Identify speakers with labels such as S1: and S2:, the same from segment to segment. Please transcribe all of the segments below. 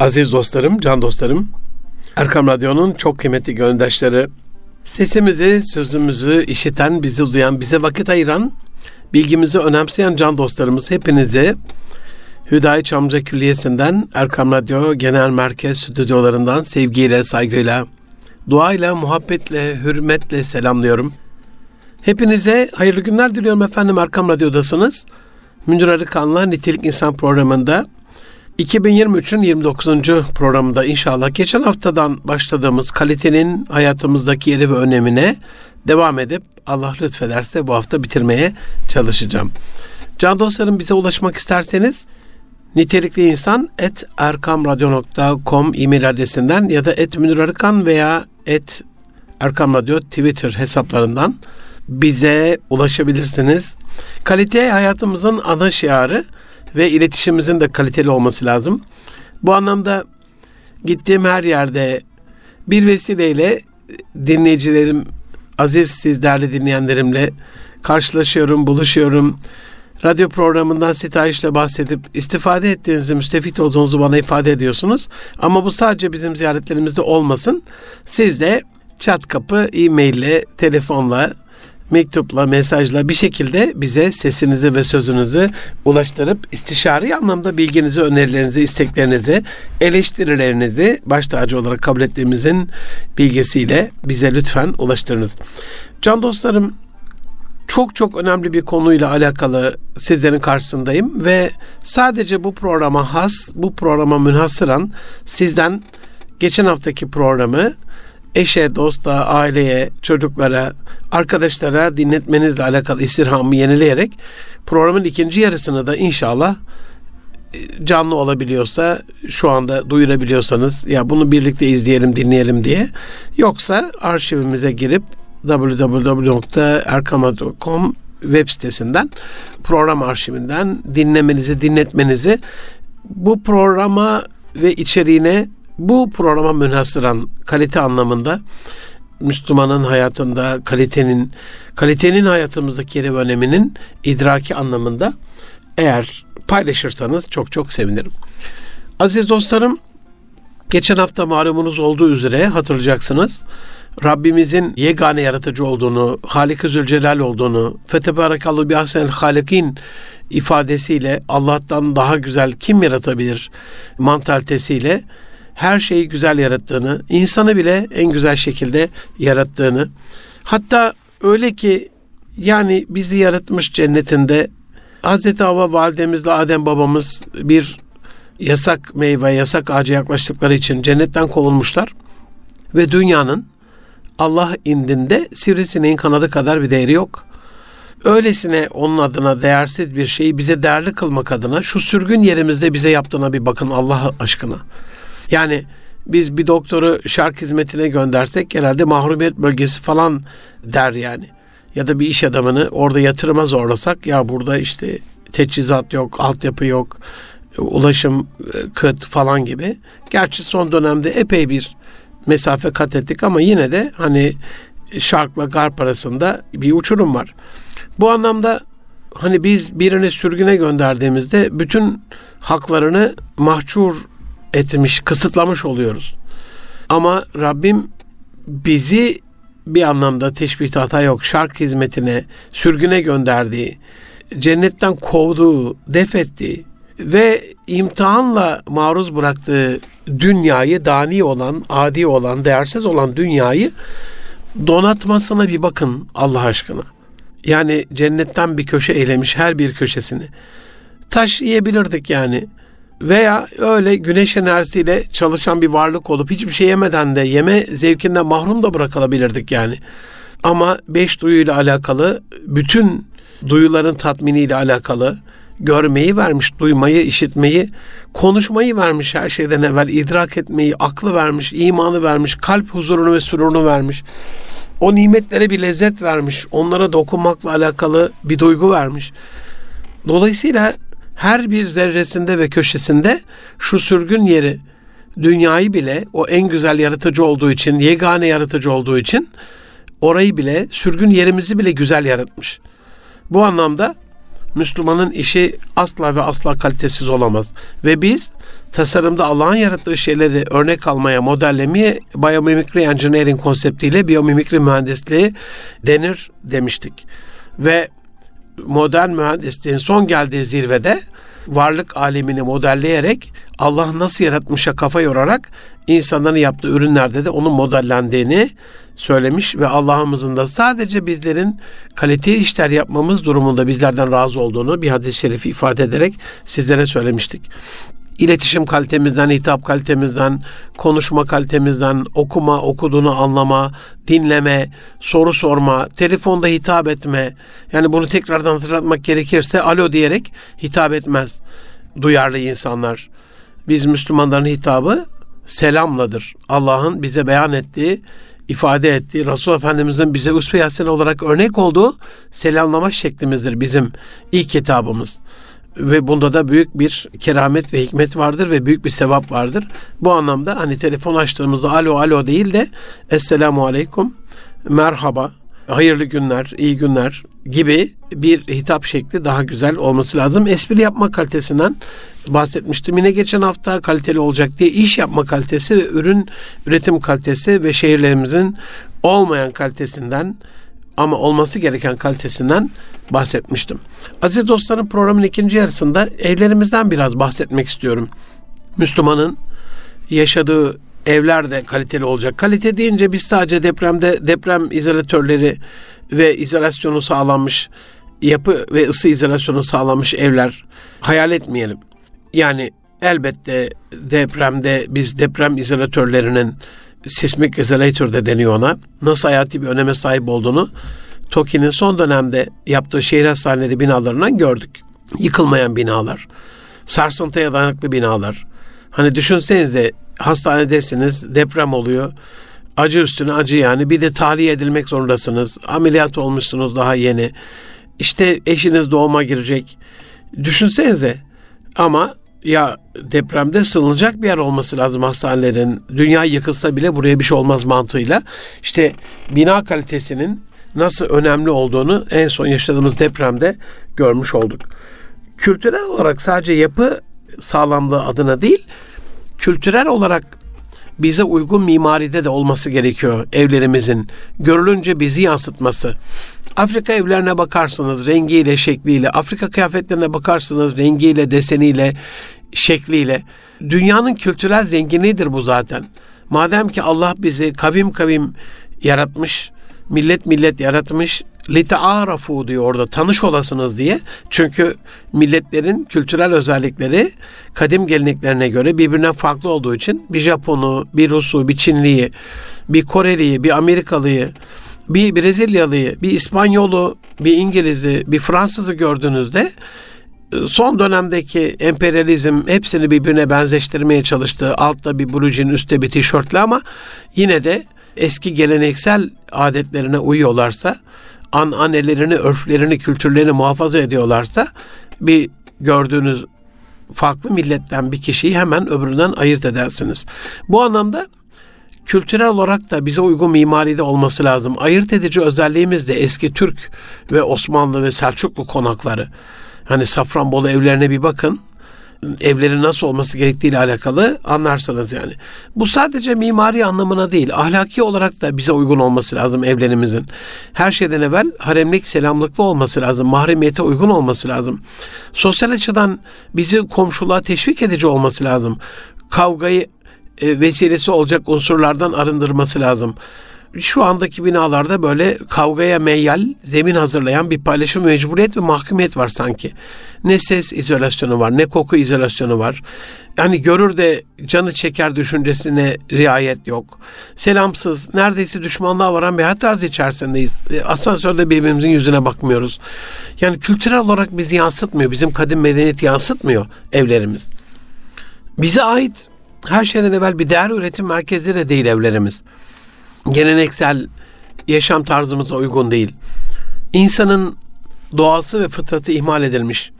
S1: Aziz dostlarım, can dostlarım, Erkam Radyo'nun çok kıymetli gönderçleri, sesimizi, sözümüzü işiten, bizi duyan, bize vakit ayıran, bilgimizi önemseyen can dostlarımız hepinize Hüdayi Çamlıca Külliyesi'nden Erkam Radyo Genel Merkez stüdyolarından sevgiyle, saygıyla, duayla, muhabbetle, hürmetle selamlıyorum. Hepinize hayırlı günler diliyorum efendim Erkam Radyo'dasınız. Münir Arıkan'la Nitelik İnsan programında 2023'ün 29. programında inşallah geçen haftadan başladığımız kalitenin hayatımızdaki yeri ve önemine devam edip Allah lütfederse bu hafta bitirmeye çalışacağım. Can dostlarım bize ulaşmak isterseniz nitelikli insan et erkamradyo.com e-mail adresinden ya da et Münir veya et Erkam Twitter hesaplarından bize ulaşabilirsiniz. Kalite hayatımızın ana şiarı ve iletişimimizin de kaliteli olması lazım. Bu anlamda gittiğim her yerde bir vesileyle dinleyicilerim, aziz siz değerli dinleyenlerimle karşılaşıyorum, buluşuyorum. Radyo programından sitayişle bahsedip istifade ettiğinizi, müstefit olduğunuzu bana ifade ediyorsunuz. Ama bu sadece bizim ziyaretlerimizde olmasın. Siz de çat kapı, e-maille, telefonla, mektupla, mesajla bir şekilde bize sesinizi ve sözünüzü ulaştırıp istişari anlamda bilginizi, önerilerinizi, isteklerinizi, eleştirilerinizi baş tacı olarak kabul ettiğimizin bilgisiyle bize lütfen ulaştırınız. Can dostlarım çok çok önemli bir konuyla alakalı sizlerin karşısındayım ve sadece bu programa has, bu programa münhasıran sizden geçen haftaki programı eşe, dosta, aileye, çocuklara, arkadaşlara dinletmenizle alakalı istirhamı yenileyerek programın ikinci yarısını da inşallah e, canlı olabiliyorsa şu anda duyurabiliyorsanız ya bunu birlikte izleyelim dinleyelim diye. Yoksa arşivimize girip www.erkama.com web sitesinden program arşivinden dinlemenizi dinletmenizi bu programa ve içeriğine bu programa münhasıran kalite anlamında Müslümanın hayatında kalitenin kalitenin hayatımızdaki yeri ve öneminin idraki anlamında eğer paylaşırsanız çok çok sevinirim. Aziz dostlarım, geçen hafta malumunuz olduğu üzere hatırlayacaksınız. Rabbimizin yegane yaratıcı olduğunu, Halik-i Zülcelal olduğunu, Fetebarakallahu bi ahsenel halikin ifadesiyle Allah'tan daha güzel kim yaratabilir mantalitesiyle her şeyi güzel yarattığını, insanı bile en güzel şekilde yarattığını, hatta öyle ki yani bizi yaratmış cennetinde Hazreti Havva validemizle Adem babamız bir yasak meyve, yasak ağaca yaklaştıkları için cennetten kovulmuşlar ve dünyanın Allah indinde sivrisineğin kanadı kadar bir değeri yok. Öylesine onun adına değersiz bir şeyi bize değerli kılmak adına şu sürgün yerimizde bize yaptığına bir bakın Allah aşkına. Yani biz bir doktoru şark hizmetine göndersek genelde mahrumiyet bölgesi falan der yani. Ya da bir iş adamını orada yatırıma zorlasak ya burada işte teçhizat yok, altyapı yok, ulaşım e, kıt falan gibi. Gerçi son dönemde epey bir mesafe kat ettik ama yine de hani şarkla garp arasında bir uçurum var. Bu anlamda hani biz birini sürgüne gönderdiğimizde bütün haklarını mahcur etmiş, kısıtlamış oluyoruz. Ama Rabbim bizi bir anlamda teşbihte hata yok. Şark hizmetine, sürgüne gönderdiği, cennetten kovduğu, def ettiği ve imtihanla maruz bıraktığı dünyayı, dani olan, adi olan, değersiz olan dünyayı donatmasına bir bakın Allah aşkına. Yani cennetten bir köşe eylemiş her bir köşesini. Taş yiyebilirdik yani. Veya öyle güneş enerjisiyle çalışan bir varlık olup hiçbir şey yemeden de yeme zevkinden mahrum da bırakılabilirdik yani. Ama beş duyuyla alakalı bütün duyuların tatminiyle alakalı görmeyi vermiş, duymayı, işitmeyi, konuşmayı vermiş her şeyden evvel, idrak etmeyi, aklı vermiş, imanı vermiş, kalp huzurunu ve sururunu vermiş. O nimetlere bir lezzet vermiş, onlara dokunmakla alakalı bir duygu vermiş. Dolayısıyla her bir zerresinde ve köşesinde şu sürgün yeri dünyayı bile o en güzel yaratıcı olduğu için, yegane yaratıcı olduğu için orayı bile, sürgün yerimizi bile güzel yaratmış. Bu anlamda Müslümanın işi asla ve asla kalitesiz olamaz. Ve biz tasarımda Allah'ın yarattığı şeyleri örnek almaya, modellemeye biyomimikri engineering konseptiyle biyomimikri mühendisliği denir demiştik. Ve modern mühendisliğin son geldiği zirvede varlık alemini modelleyerek Allah nasıl yaratmışa kafa yorarak insanların yaptığı ürünlerde de onun modellendiğini söylemiş ve Allah'ımızın da sadece bizlerin kaliteli işler yapmamız durumunda bizlerden razı olduğunu bir hadis-i şerifi ifade ederek sizlere söylemiştik iletişim kalitemizden, hitap kalitemizden, konuşma kalitemizden, okuma, okuduğunu anlama, dinleme, soru sorma, telefonda hitap etme. Yani bunu tekrardan hatırlatmak gerekirse alo diyerek hitap etmez duyarlı insanlar. Biz Müslümanların hitabı selamladır. Allah'ın bize beyan ettiği, ifade ettiği, Resul Efendimizin bize usve olarak örnek olduğu selamlama şeklimizdir bizim ilk hitabımız ve bunda da büyük bir keramet ve hikmet vardır ve büyük bir sevap vardır. Bu anlamda hani telefon açtığımızda alo alo değil de Esselamu Aleyküm, merhaba, hayırlı günler, iyi günler gibi bir hitap şekli daha güzel olması lazım. Espri yapma kalitesinden bahsetmiştim. Yine geçen hafta kaliteli olacak diye iş yapma kalitesi ve ürün üretim kalitesi ve şehirlerimizin olmayan kalitesinden ama olması gereken kalitesinden bahsetmiştim. Aziz dostlarım programın ikinci yarısında evlerimizden biraz bahsetmek istiyorum. Müslümanın yaşadığı evler de kaliteli olacak. Kalite deyince biz sadece depremde deprem izolatörleri ve izolasyonu sağlanmış yapı ve ısı izolasyonu sağlanmış evler hayal etmeyelim. Yani elbette depremde biz deprem izolatörlerinin sismik izolatör de deniyor ona. Nasıl hayati bir öneme sahip olduğunu TOKİ'nin son dönemde yaptığı şehir hastaneleri binalarından gördük. Yıkılmayan binalar, sarsıntıya dayanıklı binalar. Hani düşünsenize hastanedesiniz, deprem oluyor. Acı üstüne acı yani. Bir de tahliye edilmek zorundasınız. Ameliyat olmuşsunuz daha yeni. İşte eşiniz doğuma girecek. Düşünsenize. Ama ya depremde sığınacak bir yer olması lazım hastanelerin. Dünya yıkılsa bile buraya bir şey olmaz mantığıyla. İşte bina kalitesinin nasıl önemli olduğunu en son yaşadığımız depremde görmüş olduk. Kültürel olarak sadece yapı sağlamlığı adına değil, kültürel olarak bize uygun mimaride de olması gerekiyor evlerimizin. Görülünce bizi yansıtması. Afrika evlerine bakarsınız rengiyle, şekliyle, Afrika kıyafetlerine bakarsınız rengiyle, deseniyle, şekliyle. Dünyanın kültürel zenginliğidir bu zaten. Madem ki Allah bizi kavim kavim yaratmış, millet millet yaratmış, lite'arafu diyor orada tanış olasınız diye. Çünkü milletlerin kültürel özellikleri kadim geleneklerine göre birbirinden farklı olduğu için bir Japonu, bir Rus'u, bir Çinliyi, bir Koreliyi, bir Amerikalıyı, bir Brezilyalıyı, bir İspanyolu, bir İngiliz'i, bir Fransız'ı gördüğünüzde son dönemdeki emperyalizm hepsini birbirine benzeştirmeye çalıştı. Altta bir blue üstte bir tişörtle ama yine de eski geleneksel adetlerine uyuyorlarsa, an annelerini, örflerini, kültürlerini muhafaza ediyorlarsa bir gördüğünüz farklı milletten bir kişiyi hemen öbüründen ayırt edersiniz. Bu anlamda kültürel olarak da bize uygun mimaride olması lazım. Ayırt edici özelliğimiz de eski Türk ve Osmanlı ve Selçuklu konakları. Hani Safranbolu evlerine bir bakın evlerin nasıl olması gerektiği ile alakalı anlarsınız yani. Bu sadece mimari anlamına değil, ahlaki olarak da bize uygun olması lazım evlerimizin. Her şeyden evvel haremlik, selamlıklı olması lazım, mahremiyete uygun olması lazım. Sosyal açıdan bizi komşuluğa teşvik edici olması lazım. Kavgayı e, vesilesi olacak unsurlardan arındırması lazım şu andaki binalarda böyle kavgaya meyyal zemin hazırlayan bir paylaşım mecburiyet ve mahkumiyet var sanki. Ne ses izolasyonu var, ne koku izolasyonu var. Yani görür de canı çeker düşüncesine riayet yok. Selamsız, neredeyse düşmanlığa varan bir hayat tarzı içerisindeyiz. E, asansörde birbirimizin yüzüne bakmıyoruz. Yani kültürel olarak bizi yansıtmıyor. Bizim kadim medeniyet yansıtmıyor evlerimiz. Bize ait her şeyden evvel bir değer üretim merkezi de değil evlerimiz geleneksel yaşam tarzımıza uygun değil. İnsanın doğası ve fıtratı ihmal edilmiş.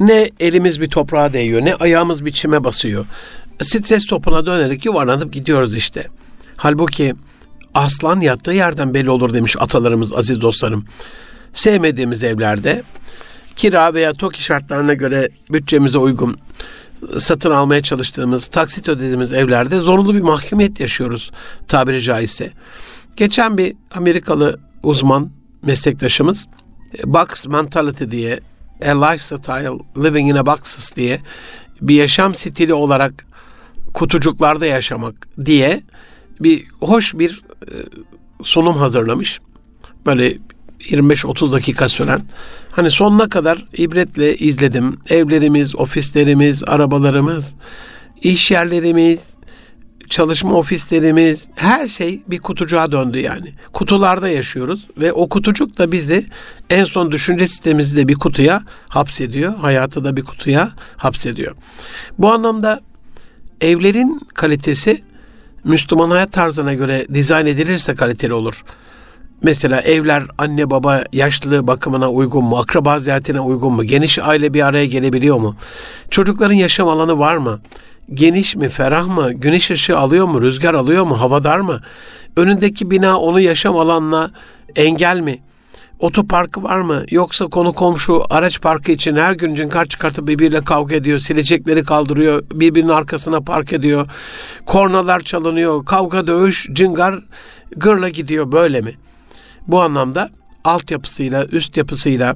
S1: Ne elimiz bir toprağa değiyor, ne ayağımız bir çime basıyor. Stres topuna dönerek yuvarlanıp gidiyoruz işte. Halbuki aslan yattığı yerden belli olur demiş atalarımız, aziz dostlarım. Sevmediğimiz evlerde kira veya TOKİ şartlarına göre bütçemize uygun satın almaya çalıştığımız, taksit ödediğimiz evlerde zorunlu bir mahkumiyet yaşıyoruz tabiri caizse. Geçen bir Amerikalı uzman meslektaşımız box mentality diye a lifestyle living in a boxes diye bir yaşam stili olarak kutucuklarda yaşamak diye bir hoş bir e, sunum hazırlamış. Böyle 25-30 dakika süren. Hani sonuna kadar ibretle izledim. Evlerimiz, ofislerimiz, arabalarımız, iş yerlerimiz, çalışma ofislerimiz, her şey bir kutucuğa döndü yani. Kutularda yaşıyoruz ve o kutucuk da bizi en son düşünce sistemimizi de bir kutuya hapsediyor. Hayatı da bir kutuya hapsediyor. Bu anlamda evlerin kalitesi Müslüman hayat tarzına göre dizayn edilirse kaliteli olur. Mesela evler anne baba yaşlı bakımına uygun mu? Akraba ziyaretine uygun mu? Geniş aile bir araya gelebiliyor mu? Çocukların yaşam alanı var mı? Geniş mi, ferah mı? Güneş ışığı alıyor mu? Rüzgar alıyor mu? Havadar mı? Önündeki bina onu yaşam alanına engel mi? Otoparkı var mı? Yoksa konu komşu araç parkı için her gün cinkar çıkartıp birbiriyle kavga ediyor. Silecekleri kaldırıyor. Birbirinin arkasına park ediyor. Kornalar çalınıyor. Kavga dövüş cingar gırla gidiyor böyle mi? Bu anlamda altyapısıyla, üst yapısıyla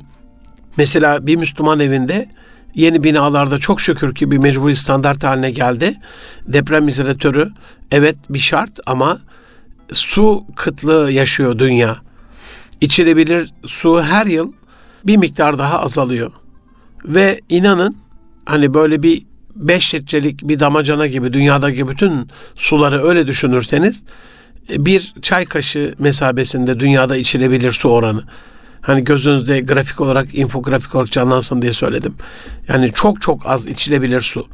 S1: mesela bir Müslüman evinde yeni binalarda çok şükür ki bir mecburi standart haline geldi. Deprem izolatörü evet bir şart ama su kıtlığı yaşıyor dünya. İçilebilir su her yıl bir miktar daha azalıyor. Ve inanın hani böyle bir 5 litrelik bir damacana gibi dünyadaki bütün suları öyle düşünürseniz bir çay kaşığı mesabesinde dünyada içilebilir su oranı. Hani gözünüzde grafik olarak, infografik olarak canlansın diye söyledim. Yani çok çok az içilebilir su.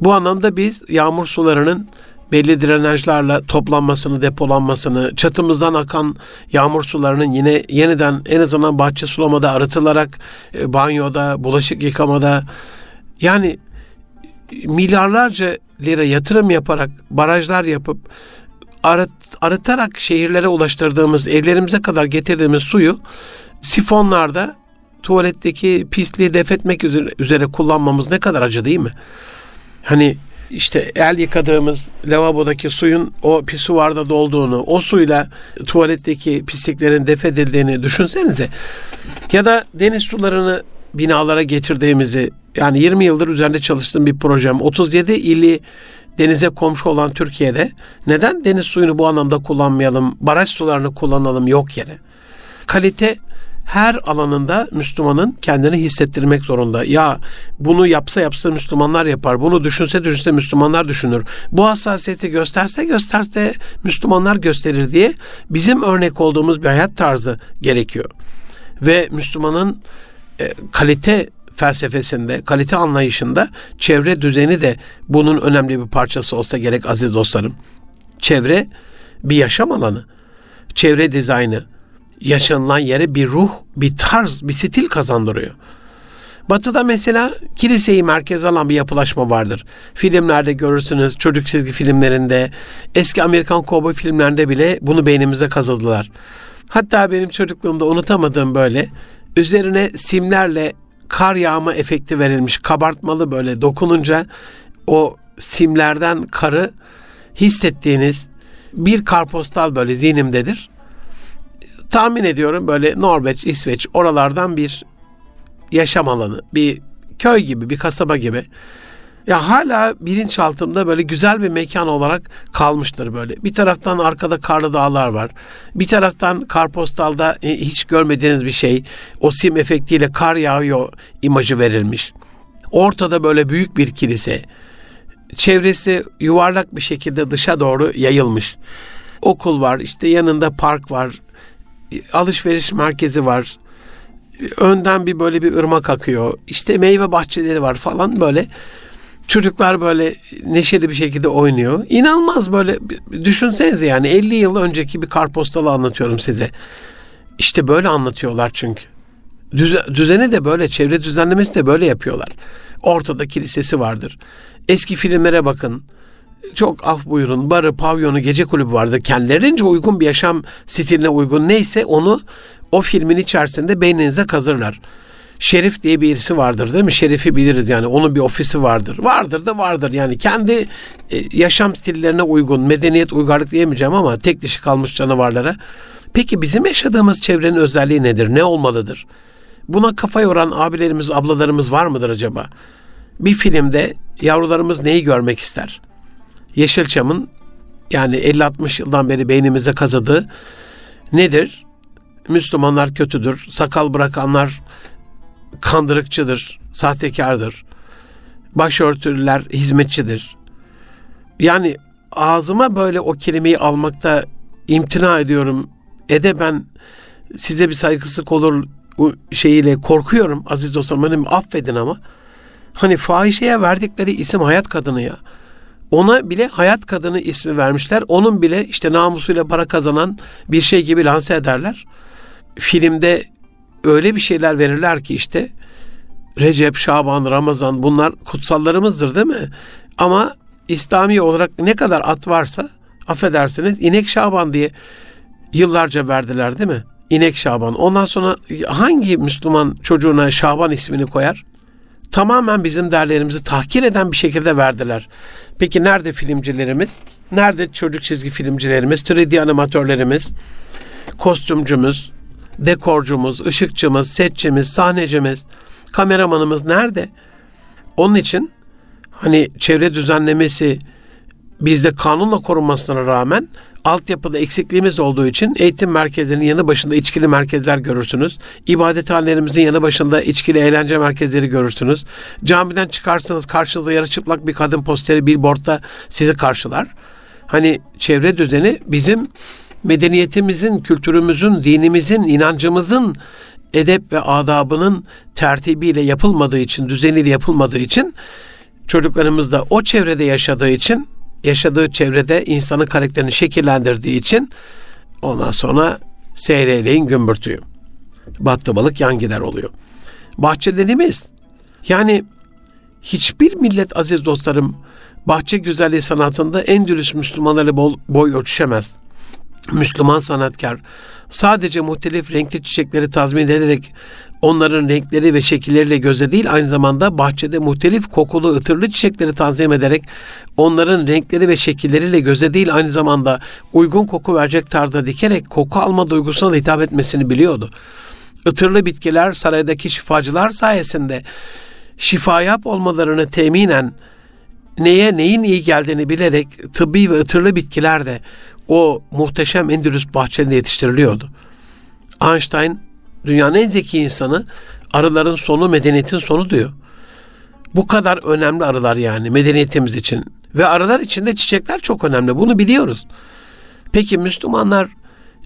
S1: Bu anlamda biz yağmur sularının belli drenajlarla toplanmasını, depolanmasını, çatımızdan akan yağmur sularının yine yeniden en azından bahçe sulamada arıtılarak e, banyoda, bulaşık yıkamada yani milyarlarca lira yatırım yaparak barajlar yapıp arıt, arıtarak şehirlere ulaştırdığımız, evlerimize kadar getirdiğimiz suyu sifonlarda tuvaletteki pisliği defetmek üzere, üzere kullanmamız ne kadar acı değil mi? Hani işte el yıkadığımız lavabodaki suyun o pisuvarda dolduğunu, o suyla tuvaletteki pisliklerin defedildiğini düşünsenize. Ya da deniz sularını binalara getirdiğimizi yani 20 yıldır üzerinde çalıştığım bir projem 37 ili denize komşu olan Türkiye'de neden deniz suyunu bu anlamda kullanmayalım, baraj sularını kullanalım yok yere. Kalite her alanında Müslümanın kendini hissettirmek zorunda. Ya bunu yapsa yapsa Müslümanlar yapar. Bunu düşünse düşünse Müslümanlar düşünür. Bu hassasiyeti gösterse gösterse Müslümanlar gösterir diye bizim örnek olduğumuz bir hayat tarzı gerekiyor. Ve Müslümanın e, kalite felsefesinde, kalite anlayışında çevre düzeni de bunun önemli bir parçası olsa gerek aziz dostlarım. Çevre bir yaşam alanı. Çevre dizaynı yaşanılan yere bir ruh, bir tarz, bir stil kazandırıyor. Batı'da mesela kiliseyi merkez alan bir yapılaşma vardır. Filmlerde görürsünüz, çocuk çizgi filmlerinde, eski Amerikan kovboy filmlerinde bile bunu beynimize kazıdılar. Hatta benim çocukluğumda unutamadığım böyle üzerine simlerle kar yağma efekti verilmiş kabartmalı böyle dokununca o simlerden karı hissettiğiniz bir karpostal böyle zihnimdedir. Tahmin ediyorum böyle Norveç, İsveç oralardan bir yaşam alanı, bir köy gibi, bir kasaba gibi. Ya hala bilinçaltımda böyle güzel bir mekan olarak kalmıştır böyle. Bir taraftan arkada karlı dağlar var. Bir taraftan karpostalda e, hiç görmediğiniz bir şey. O sim efektiyle kar yağıyor imajı verilmiş. Ortada böyle büyük bir kilise. Çevresi yuvarlak bir şekilde dışa doğru yayılmış. Okul var, işte yanında park var. Alışveriş merkezi var. Önden bir böyle bir ırmak akıyor. İşte meyve bahçeleri var falan böyle Çocuklar böyle neşeli bir şekilde oynuyor. İnanılmaz böyle düşünsenize yani 50 yıl önceki bir karpostalı anlatıyorum size. İşte böyle anlatıyorlar çünkü. Düzeni de böyle, çevre düzenlemesi de böyle yapıyorlar. Ortada kilisesi vardır. Eski filmlere bakın. Çok af buyurun. Barı, pavyonu, gece kulübü vardı. Kendilerince uygun bir yaşam stiline uygun neyse onu o filmin içerisinde beyninize kazırlar. Şerif diye birisi vardır değil mi? Şerif'i biliriz yani onun bir ofisi vardır. Vardır da vardır yani kendi e, yaşam stillerine uygun medeniyet uygarlık diyemeyeceğim ama tek dişi kalmış canavarlara. Peki bizim yaşadığımız çevrenin özelliği nedir? Ne olmalıdır? Buna kafa yoran abilerimiz, ablalarımız var mıdır acaba? Bir filmde yavrularımız neyi görmek ister? Yeşilçam'ın yani 50-60 yıldan beri beynimize kazıdığı nedir? Müslümanlar kötüdür, sakal bırakanlar kandırıkçıdır, sahtekardır. Başörtülüler hizmetçidir. Yani ağzıma böyle o kelimeyi almakta imtina ediyorum. Ede ben size bir saygısızlık olur şeyiyle korkuyorum aziz dostlarım. Beni affedin ama. Hani fahişeye verdikleri isim hayat kadını ya. Ona bile hayat kadını ismi vermişler. Onun bile işte namusuyla para kazanan bir şey gibi lanse ederler. Filmde öyle bir şeyler verirler ki işte Recep, Şaban, Ramazan bunlar kutsallarımızdır değil mi? Ama İslami olarak ne kadar at varsa affedersiniz inek Şaban diye yıllarca verdiler değil mi? İnek Şaban. Ondan sonra hangi Müslüman çocuğuna Şaban ismini koyar? Tamamen bizim değerlerimizi tahkir eden bir şekilde verdiler. Peki nerede filmcilerimiz? Nerede çocuk çizgi filmcilerimiz, 3D animatörlerimiz, kostümcümüz, dekorcumuz, ışıkçımız, setçimiz, sahnecimiz, kameramanımız nerede? Onun için hani çevre düzenlemesi bizde kanunla korunmasına rağmen altyapıda eksikliğimiz olduğu için eğitim merkezlerinin yanı başında içkili merkezler görürsünüz. İbadethanelerimizin yanı başında içkili eğlence merkezleri görürsünüz. Camiden çıkarsınız karşınızda yarı çıplak bir kadın posteri billboardda sizi karşılar. Hani çevre düzeni bizim medeniyetimizin, kültürümüzün, dinimizin, inancımızın edep ve adabının tertibiyle yapılmadığı için, düzeniyle yapılmadığı için çocuklarımız da o çevrede yaşadığı için, yaşadığı çevrede insanın karakterini şekillendirdiği için ondan sonra seyreleyin gümbürtüyü. Battı balık yan gider oluyor. Bahçelerimiz yani hiçbir millet aziz dostlarım bahçe güzelliği sanatında en dürüst Müslümanlarla boy ölçüşemez. Müslüman sanatkar sadece muhtelif renkli çiçekleri tazmin ederek onların renkleri ve şekilleriyle göze değil aynı zamanda bahçede muhtelif kokulu ıtırlı çiçekleri tanzim ederek onların renkleri ve şekilleriyle göze değil aynı zamanda uygun koku verecek tarzda dikerek koku alma duygusuna hitap etmesini biliyordu. Itırlı bitkiler saraydaki şifacılar sayesinde şifa yap olmalarını teminen neye neyin iyi geldiğini bilerek tıbbi ve ıtırlı bitkiler de o muhteşem Endülüs bahçelerinde yetiştiriliyordu. Einstein dünyanın en zeki insanı arıların sonu medeniyetin sonu diyor. Bu kadar önemli arılar yani medeniyetimiz için. Ve arılar içinde çiçekler çok önemli. Bunu biliyoruz. Peki Müslümanlar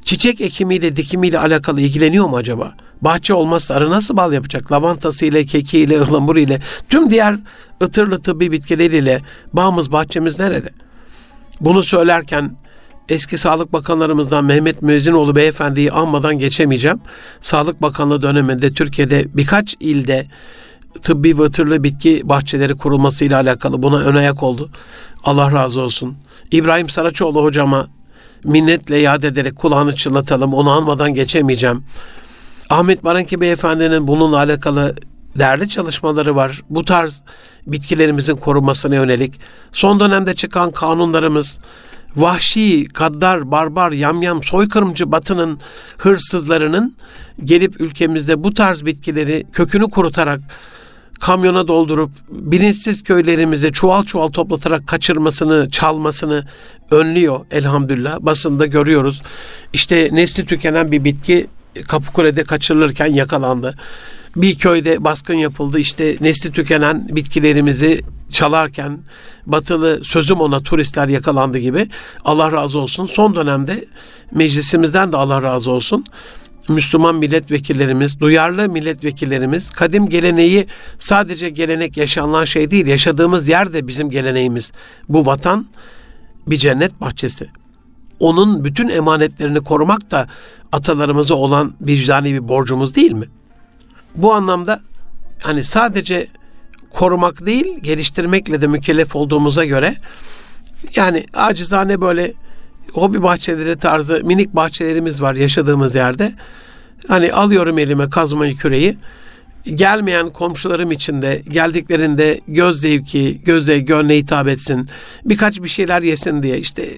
S1: çiçek ekimiyle dikimiyle alakalı ilgileniyor mu acaba? Bahçe olmazsa arı nasıl bal yapacak? Lavantası keki ile ıhlamur ile, tüm diğer ıtırlı tıbbi bitkileriyle bağımız, bahçemiz nerede? Bunu söylerken eski Sağlık Bakanlarımızdan Mehmet Müezzinoğlu beyefendiyi anmadan geçemeyeceğim. Sağlık Bakanlığı döneminde Türkiye'de birkaç ilde tıbbi vıtırlı bitki bahçeleri kurulmasıyla alakalı buna ön ayak oldu. Allah razı olsun. İbrahim Saraçoğlu hocama minnetle yad ederek kulağını çınlatalım. Onu anmadan geçemeyeceğim. Ahmet Baranki Beyefendi'nin bununla alakalı değerli çalışmaları var. Bu tarz bitkilerimizin korunmasına yönelik. Son dönemde çıkan kanunlarımız, vahşi, gaddar, barbar, yamyam, soykırımcı batının hırsızlarının gelip ülkemizde bu tarz bitkileri kökünü kurutarak kamyona doldurup bilinçsiz köylerimize çuval çuval toplatarak kaçırmasını, çalmasını önlüyor elhamdülillah. Basında görüyoruz. İşte nesli tükenen bir bitki Kapıkule'de kaçırılırken yakalandı. Bir köyde baskın yapıldı. İşte nesli tükenen bitkilerimizi çalarken batılı sözüm ona turistler yakalandı gibi Allah razı olsun. Son dönemde meclisimizden de Allah razı olsun. Müslüman milletvekillerimiz, duyarlı milletvekillerimiz kadim geleneği sadece gelenek yaşanılan şey değil, yaşadığımız yer de bizim geleneğimiz. Bu vatan bir cennet bahçesi. Onun bütün emanetlerini korumak da atalarımıza olan vicdani bir borcumuz değil mi? Bu anlamda hani sadece korumak değil, geliştirmekle de mükellef olduğumuza göre yani acizane böyle hobi bahçeleri tarzı minik bahçelerimiz var yaşadığımız yerde. Hani alıyorum elime kazmayı küreği. gelmeyen komşularım için de geldiklerinde göz zevki, göze, gönle hitap etsin. Birkaç bir şeyler yesin diye işte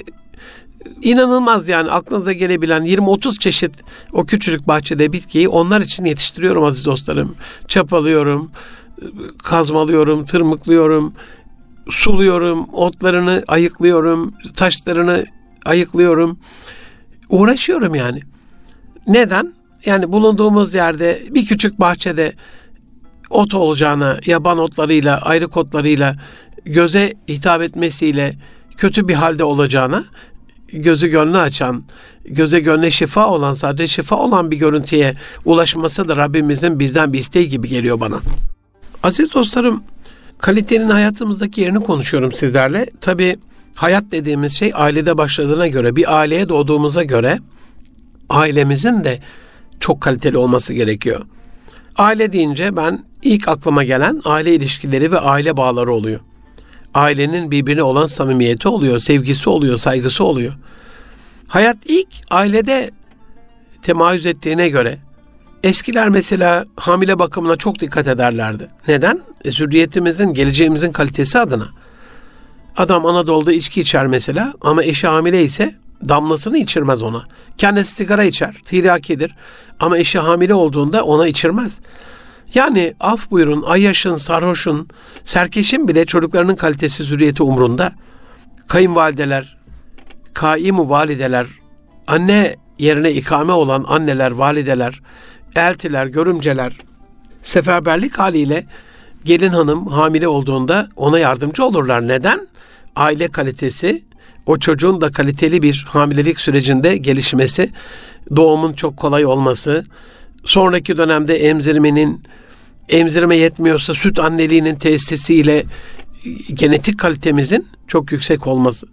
S1: inanılmaz yani aklınıza gelebilen 20-30 çeşit o küçücük bahçede bitkiyi onlar için yetiştiriyorum aziz dostlarım. Çapalıyorum, kazmalıyorum, tırmıklıyorum, suluyorum, otlarını ayıklıyorum, taşlarını ayıklıyorum. Uğraşıyorum yani. Neden? Yani bulunduğumuz yerde bir küçük bahçede ot olacağına, yaban otlarıyla, ayrı otlarıyla göze hitap etmesiyle kötü bir halde olacağına gözü gönlü açan, göze gönle şifa olan, sadece şifa olan bir görüntüye ulaşması da Rabbimizin bizden bir isteği gibi geliyor bana. Aziz dostlarım, kalitenin hayatımızdaki yerini konuşuyorum sizlerle. Tabi hayat dediğimiz şey ailede başladığına göre, bir aileye doğduğumuza göre ailemizin de çok kaliteli olması gerekiyor. Aile deyince ben ilk aklıma gelen aile ilişkileri ve aile bağları oluyor. Ailenin birbirine olan samimiyeti oluyor, sevgisi oluyor, saygısı oluyor. Hayat ilk ailede temayüz ettiğine göre eskiler mesela hamile bakımına çok dikkat ederlerdi. Neden? E, zürriyetimizin, geleceğimizin kalitesi adına. Adam Anadolu'da içki içer mesela ama eşi hamile ise damlasını içirmez ona. Kendisi sigara içer, tiryakidir ama eşi hamile olduğunda ona içirmez. Yani af buyurun, ayyaşın, sarhoşun, serkeşin bile çocuklarının kalitesi zürriyeti umrunda. Kayınvalideler, kaimu valideler, anne yerine ikame olan anneler, valideler, eltiler, görümceler, seferberlik haliyle gelin hanım hamile olduğunda ona yardımcı olurlar. Neden? Aile kalitesi, o çocuğun da kaliteli bir hamilelik sürecinde gelişmesi, doğumun çok kolay olması, sonraki dönemde emzirmenin emzirme yetmiyorsa süt anneliğinin tesisiyle genetik kalitemizin çok yüksek olması.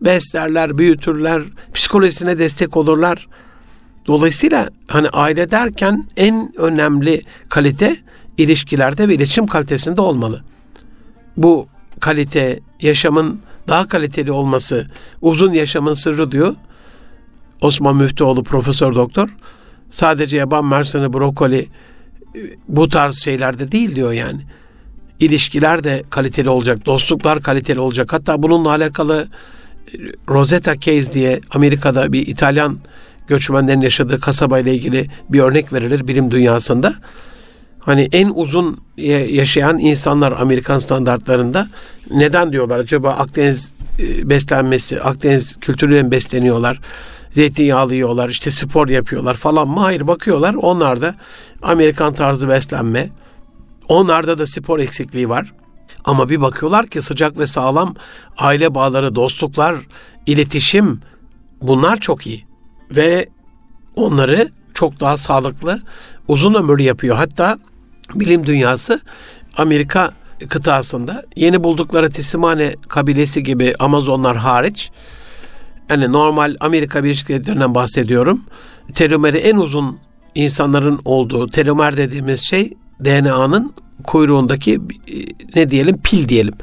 S1: Beslerler, büyütürler, psikolojisine destek olurlar. Dolayısıyla hani aile derken en önemli kalite ilişkilerde ve iletişim kalitesinde olmalı. Bu kalite yaşamın daha kaliteli olması, uzun yaşamın sırrı diyor. Osman Müftüoğlu Profesör Doktor. Sadece yaban mersini, brokoli bu tarz şeylerde değil diyor yani. İlişkiler de kaliteli olacak, dostluklar kaliteli olacak. Hatta bununla alakalı e, Rosetta Case diye Amerika'da bir İtalyan göçmenlerin yaşadığı kasabayla ilgili bir örnek verilir bilim dünyasında. Hani en uzun yaşayan insanlar Amerikan standartlarında neden diyorlar acaba Akdeniz e, beslenmesi, Akdeniz kültürüyle besleniyorlar? Zeytinyağlı yiyorlar, işte spor yapıyorlar falan mı? Hayır bakıyorlar. Onlar da Amerikan tarzı beslenme. Onlarda da spor eksikliği var. Ama bir bakıyorlar ki sıcak ve sağlam aile bağları, dostluklar, iletişim bunlar çok iyi. Ve onları çok daha sağlıklı, uzun ömürlü yapıyor. Hatta bilim dünyası Amerika kıtasında yeni buldukları Tisimane kabilesi gibi Amazonlar hariç yani normal Amerika Birleşik Devletleri'nden bahsediyorum. Telomeri en uzun insanların olduğu telomer dediğimiz şey DNA'nın kuyruğundaki ne diyelim pil diyelim.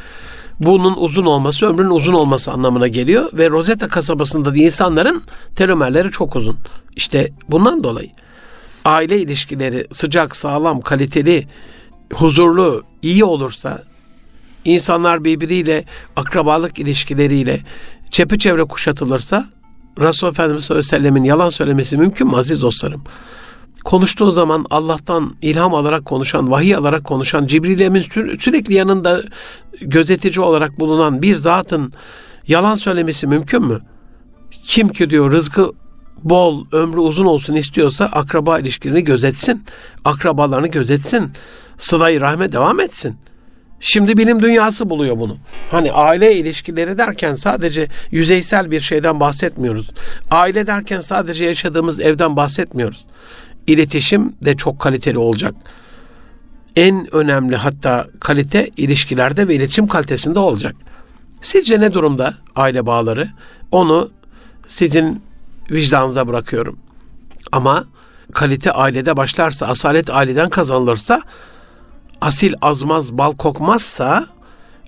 S1: Bunun uzun olması ömrün uzun olması anlamına geliyor ve Rosetta kasabasında da insanların telomerleri çok uzun. İşte bundan dolayı aile ilişkileri sıcak, sağlam, kaliteli, huzurlu, iyi olursa insanlar birbiriyle akrabalık ilişkileriyle çepeçevre kuşatılırsa Resulullah Efendimiz sallallahu aleyhi ve sellemin yalan söylemesi mümkün mü aziz dostlarım? Konuştuğu zaman Allah'tan ilham alarak konuşan, vahiy alarak konuşan, Cibril Emin sürekli yanında gözetici olarak bulunan bir zatın yalan söylemesi mümkün mü? Kim ki diyor rızkı bol, ömrü uzun olsun istiyorsa akraba ilişkilerini gözetsin. Akrabalarını gözetsin. Sıla-i rahme devam etsin. Şimdi bilim dünyası buluyor bunu. Hani aile ilişkileri derken sadece yüzeysel bir şeyden bahsetmiyoruz. Aile derken sadece yaşadığımız evden bahsetmiyoruz. İletişim de çok kaliteli olacak. En önemli hatta kalite ilişkilerde ve iletişim kalitesinde olacak. Sizce ne durumda aile bağları? Onu sizin vicdanınıza bırakıyorum. Ama kalite ailede başlarsa, asalet aileden kazanılırsa asil azmaz bal kokmazsa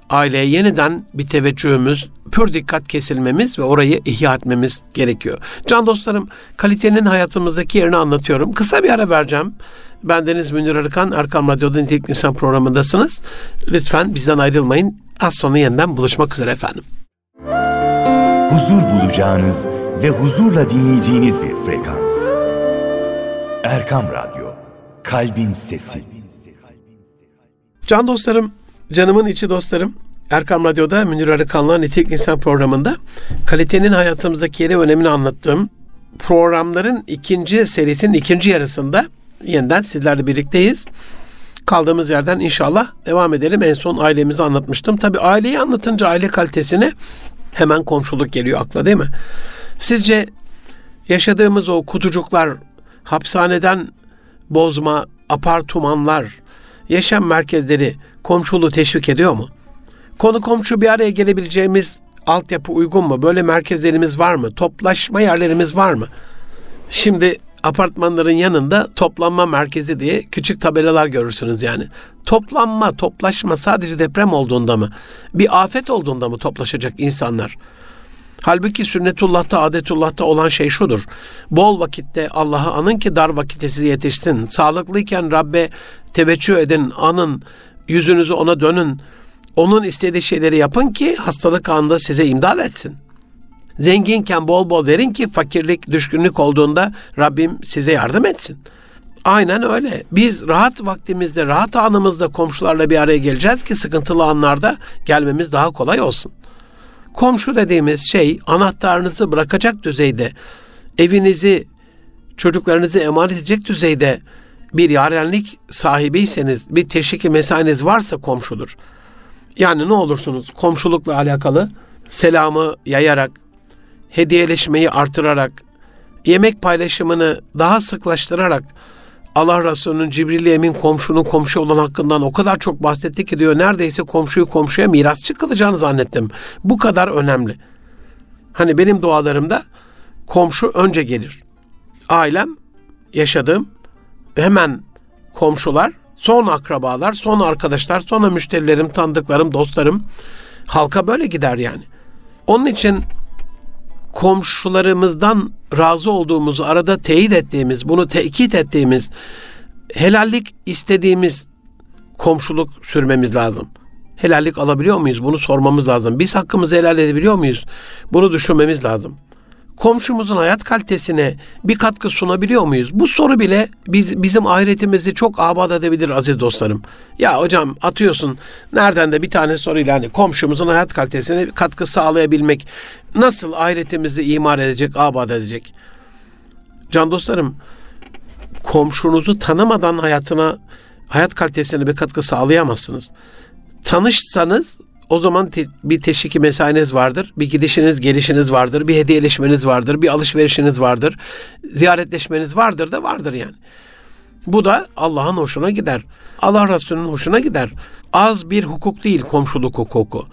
S1: aileye yeniden bir teveccühümüz, pür dikkat kesilmemiz ve orayı ihya etmemiz gerekiyor. Can dostlarım, kalitenin hayatımızdaki yerini anlatıyorum. Kısa bir ara vereceğim. Ben Deniz Münir Arıkan, Erkam Radyo'da Nitelik İnsan programındasınız. Lütfen bizden ayrılmayın. Az sonra yeniden buluşmak üzere efendim.
S2: Huzur bulacağınız ve huzurla dinleyeceğiniz bir frekans. Erkam Radyo, Kalbin Sesi.
S1: Can dostlarım, canımın içi dostlarım, Erkam Radyo'da Münir Arıkan'la Nitelik İnsan programında kalitenin hayatımızdaki yeri önemini anlattığım programların ikinci serisinin ikinci yarısında yeniden sizlerle birlikteyiz. Kaldığımız yerden inşallah devam edelim. En son ailemizi anlatmıştım. Tabi aileyi anlatınca aile kalitesine hemen komşuluk geliyor akla değil mi? Sizce yaşadığımız o kutucuklar, hapishaneden bozma, apartmanlar, yaşam merkezleri komşuluğu teşvik ediyor mu? Konu komşu bir araya gelebileceğimiz altyapı uygun mu? Böyle merkezlerimiz var mı? Toplaşma yerlerimiz var mı? Şimdi apartmanların yanında toplanma merkezi diye küçük tabelalar görürsünüz yani. Toplanma, toplaşma sadece deprem olduğunda mı? Bir afet olduğunda mı toplaşacak insanlar? Halbuki sünnetullah'ta, adetullah'ta olan şey şudur. Bol vakitte Allah'ı anın ki dar vakitte sizi yetişsin. Sağlıklıyken Rabbe teveccüh edin, anın, yüzünüzü ona dönün. Onun istediği şeyleri yapın ki hastalık anında size imdad etsin. Zenginken bol bol verin ki fakirlik, düşkünlük olduğunda Rabbim size yardım etsin. Aynen öyle. Biz rahat vaktimizde, rahat anımızda komşularla bir araya geleceğiz ki sıkıntılı anlarda gelmemiz daha kolay olsun. Komşu dediğimiz şey anahtarınızı bırakacak düzeyde, evinizi, çocuklarınızı emanet edecek düzeyde bir yarenlik sahibiyseniz, bir teşviki mesainiz varsa komşudur. Yani ne olursunuz komşulukla alakalı selamı yayarak, hediyeleşmeyi artırarak, yemek paylaşımını daha sıklaştırarak Allah Resulü'nün Cibril Emin komşunun komşu olan hakkından o kadar çok bahsetti ki diyor neredeyse komşuyu komşuya mirasçı kılacağını zannettim. Bu kadar önemli. Hani benim dualarımda komşu önce gelir. Ailem, yaşadığım hemen komşular, son akrabalar, son arkadaşlar, sonra müşterilerim, tanıdıklarım, dostlarım. Halka böyle gider yani. Onun için komşularımızdan razı olduğumuzu arada teyit ettiğimiz, bunu tekit ettiğimiz, helallik istediğimiz komşuluk sürmemiz lazım. Helallik alabiliyor muyuz? Bunu sormamız lazım. Biz hakkımızı helal edebiliyor muyuz? Bunu düşünmemiz lazım komşumuzun hayat kalitesine bir katkı sunabiliyor muyuz? Bu soru bile biz, bizim ahiretimizi çok abad edebilir aziz dostlarım. Ya hocam atıyorsun nereden de bir tane soruyla hani komşumuzun hayat kalitesine katkı sağlayabilmek nasıl ahiretimizi imar edecek, abad edecek? Can dostlarım komşunuzu tanımadan hayatına hayat kalitesine bir katkı sağlayamazsınız. Tanışsanız o zaman te- bir teşviki mesainiz vardır. Bir gidişiniz, gelişiniz vardır. Bir hediyeleşmeniz vardır. Bir alışverişiniz vardır. Ziyaretleşmeniz vardır da vardır yani. Bu da Allah'ın hoşuna gider. Allah Resulü'nün hoşuna gider. Az bir hukuk değil komşuluk hukuku.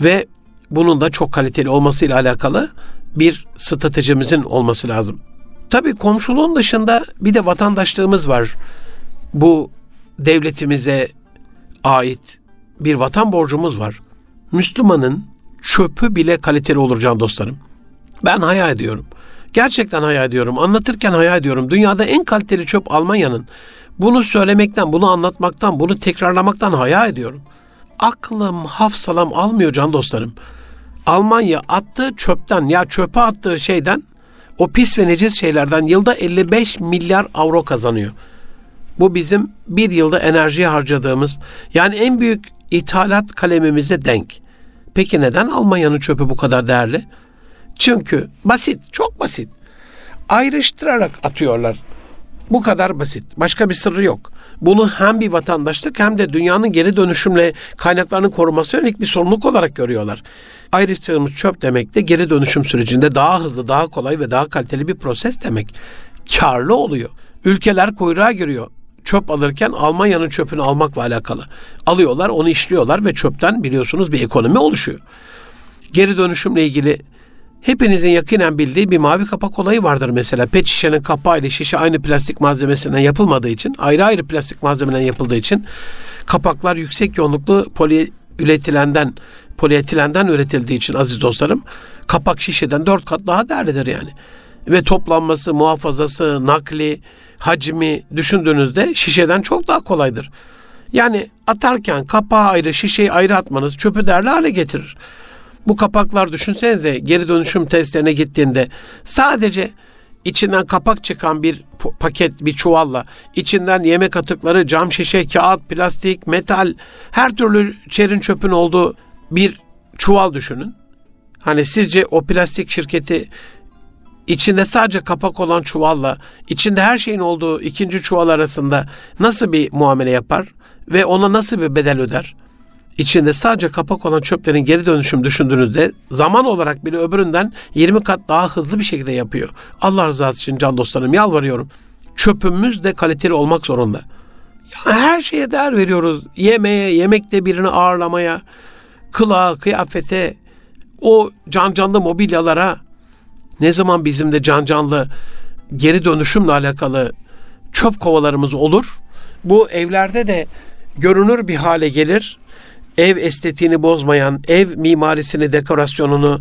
S1: Ve bunun da çok kaliteli olmasıyla alakalı bir stratejimizin olması lazım. Tabii komşuluğun dışında bir de vatandaşlığımız var. Bu devletimize ait bir vatan borcumuz var. Müslümanın çöpü bile kaliteli olur can dostlarım. Ben hayal ediyorum. Gerçekten hayal ediyorum. Anlatırken hayal ediyorum. Dünyada en kaliteli çöp Almanya'nın. Bunu söylemekten, bunu anlatmaktan, bunu tekrarlamaktan hayal ediyorum. Aklım, hafsalam almıyor can dostlarım. Almanya attığı çöpten ya çöpe attığı şeyden o pis ve necis şeylerden yılda 55 milyar avro kazanıyor. Bu bizim bir yılda enerjiye harcadığımız yani en büyük ithalat kalemimize denk. Peki neden Almanya'nın çöpü bu kadar değerli? Çünkü basit, çok basit. Ayrıştırarak atıyorlar. Bu kadar basit. Başka bir sırrı yok. Bunu hem bir vatandaşlık hem de dünyanın geri dönüşümle kaynaklarının koruması yönelik bir sorumluluk olarak görüyorlar. Ayrıştığımız çöp demek de geri dönüşüm sürecinde daha hızlı, daha kolay ve daha kaliteli bir proses demek. Karlı oluyor. Ülkeler kuyruğa giriyor çöp alırken Almanya'nın çöpünü almakla alakalı. Alıyorlar, onu işliyorlar ve çöpten biliyorsunuz bir ekonomi oluşuyor. Geri dönüşümle ilgili hepinizin yakinen bildiği bir mavi kapak olayı vardır mesela. Pet şişenin kapağı ile şişe aynı plastik malzemesinden yapılmadığı için, ayrı ayrı plastik malzemeden yapıldığı için kapaklar yüksek yoğunluklu poliüretilenden, polietilenden üretildiği için aziz dostlarım kapak şişeden dört kat daha değerlidir yani. Ve toplanması, muhafazası, nakli, hacmi düşündüğünüzde şişeden çok daha kolaydır. Yani atarken kapağı ayrı, şişeyi ayrı atmanız çöpü değerli hale getirir. Bu kapaklar düşünsenize geri dönüşüm testlerine gittiğinde sadece içinden kapak çıkan bir paket, bir çuvalla içinden yemek atıkları, cam şişe, kağıt, plastik, metal, her türlü çerin çöpün olduğu bir çuval düşünün. Hani sizce o plastik şirketi içinde sadece kapak olan çuvalla içinde her şeyin olduğu ikinci çuval arasında nasıl bir muamele yapar ve ona nasıl bir bedel öder? İçinde sadece kapak olan çöplerin geri dönüşüm düşündüğünüzde zaman olarak bile öbüründen 20 kat daha hızlı bir şekilde yapıyor. Allah rızası için can dostlarım yalvarıyorum. Çöpümüz de kaliteli olmak zorunda. Her şeye değer veriyoruz. Yemeğe, yemekte birini ağırlamaya, kılığa, kıyafete, o can canlı mobilyalara ne zaman bizim de can canlı geri dönüşümle alakalı çöp kovalarımız olur. Bu evlerde de görünür bir hale gelir. Ev estetiğini bozmayan, ev mimarisini, dekorasyonunu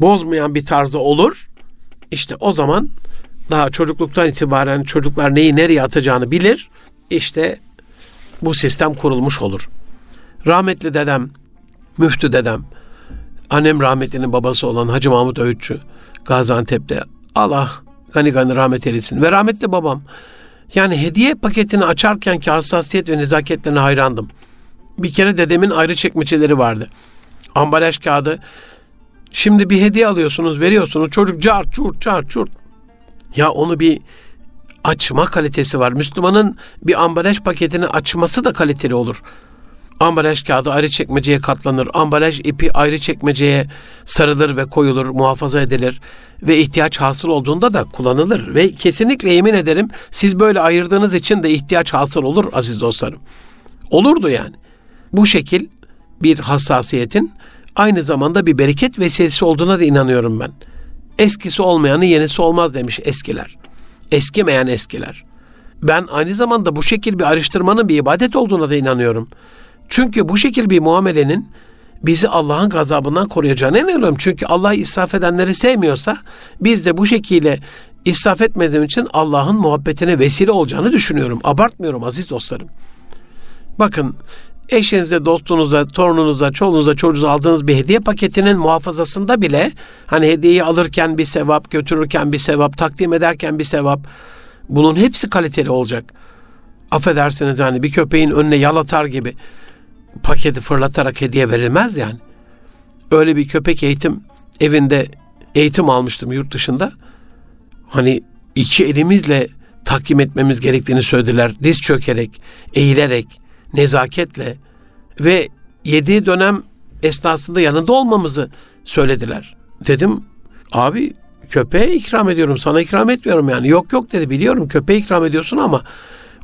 S1: bozmayan bir tarzda olur. İşte o zaman daha çocukluktan itibaren çocuklar neyi nereye atacağını bilir. İşte bu sistem kurulmuş olur. Rahmetli dedem, müftü dedem, annem rahmetlinin babası olan Hacı Mahmut Öğütçü, Gaziantep'te. Allah gani gani rahmet eylesin. Ve rahmetli babam. Yani hediye paketini açarken ki hassasiyet ve nezaketlerine hayrandım. Bir kere dedemin ayrı çekmeceleri vardı. Ambalaj kağıdı. Şimdi bir hediye alıyorsunuz, veriyorsunuz. Çocuk cart çurt cart çurt. Ya onu bir açma kalitesi var. Müslümanın bir ambalaj paketini açması da kaliteli olur. Ambalaj kağıdı ayrı çekmeceye katlanır. Ambalaj ipi ayrı çekmeceye sarılır ve koyulur, muhafaza edilir. Ve ihtiyaç hasıl olduğunda da kullanılır. Ve kesinlikle yemin ederim siz böyle ayırdığınız için de ihtiyaç hasıl olur aziz dostlarım. Olurdu yani. Bu şekil bir hassasiyetin aynı zamanda bir bereket vesilesi olduğuna da inanıyorum ben. Eskisi olmayanı yenisi olmaz demiş eskiler. Eskimeyen eskiler. Ben aynı zamanda bu şekil bir araştırmanın bir ibadet olduğuna da inanıyorum. Çünkü bu şekil bir muamelenin bizi Allah'ın gazabından koruyacağına inanıyorum. Çünkü Allah israf edenleri sevmiyorsa biz de bu şekilde israf etmediğim için Allah'ın muhabbetine vesile olacağını düşünüyorum. Abartmıyorum aziz dostlarım. Bakın eşinize, dostunuza, torununuza, çoluğunuza, çocuğunuza aldığınız bir hediye paketinin muhafazasında bile hani hediyeyi alırken bir sevap, götürürken bir sevap, takdim ederken bir sevap bunun hepsi kaliteli olacak. Affedersiniz yani bir köpeğin önüne yalatar gibi paketi fırlatarak hediye verilmez yani. Öyle bir köpek eğitim evinde eğitim almıştım yurt dışında. Hani iki elimizle takdim etmemiz gerektiğini söylediler. Diz çökerek, eğilerek, nezaketle ve yediği dönem esnasında yanında olmamızı söylediler. Dedim abi köpeğe ikram ediyorum sana ikram etmiyorum yani. Yok yok dedi biliyorum köpeğe ikram ediyorsun ama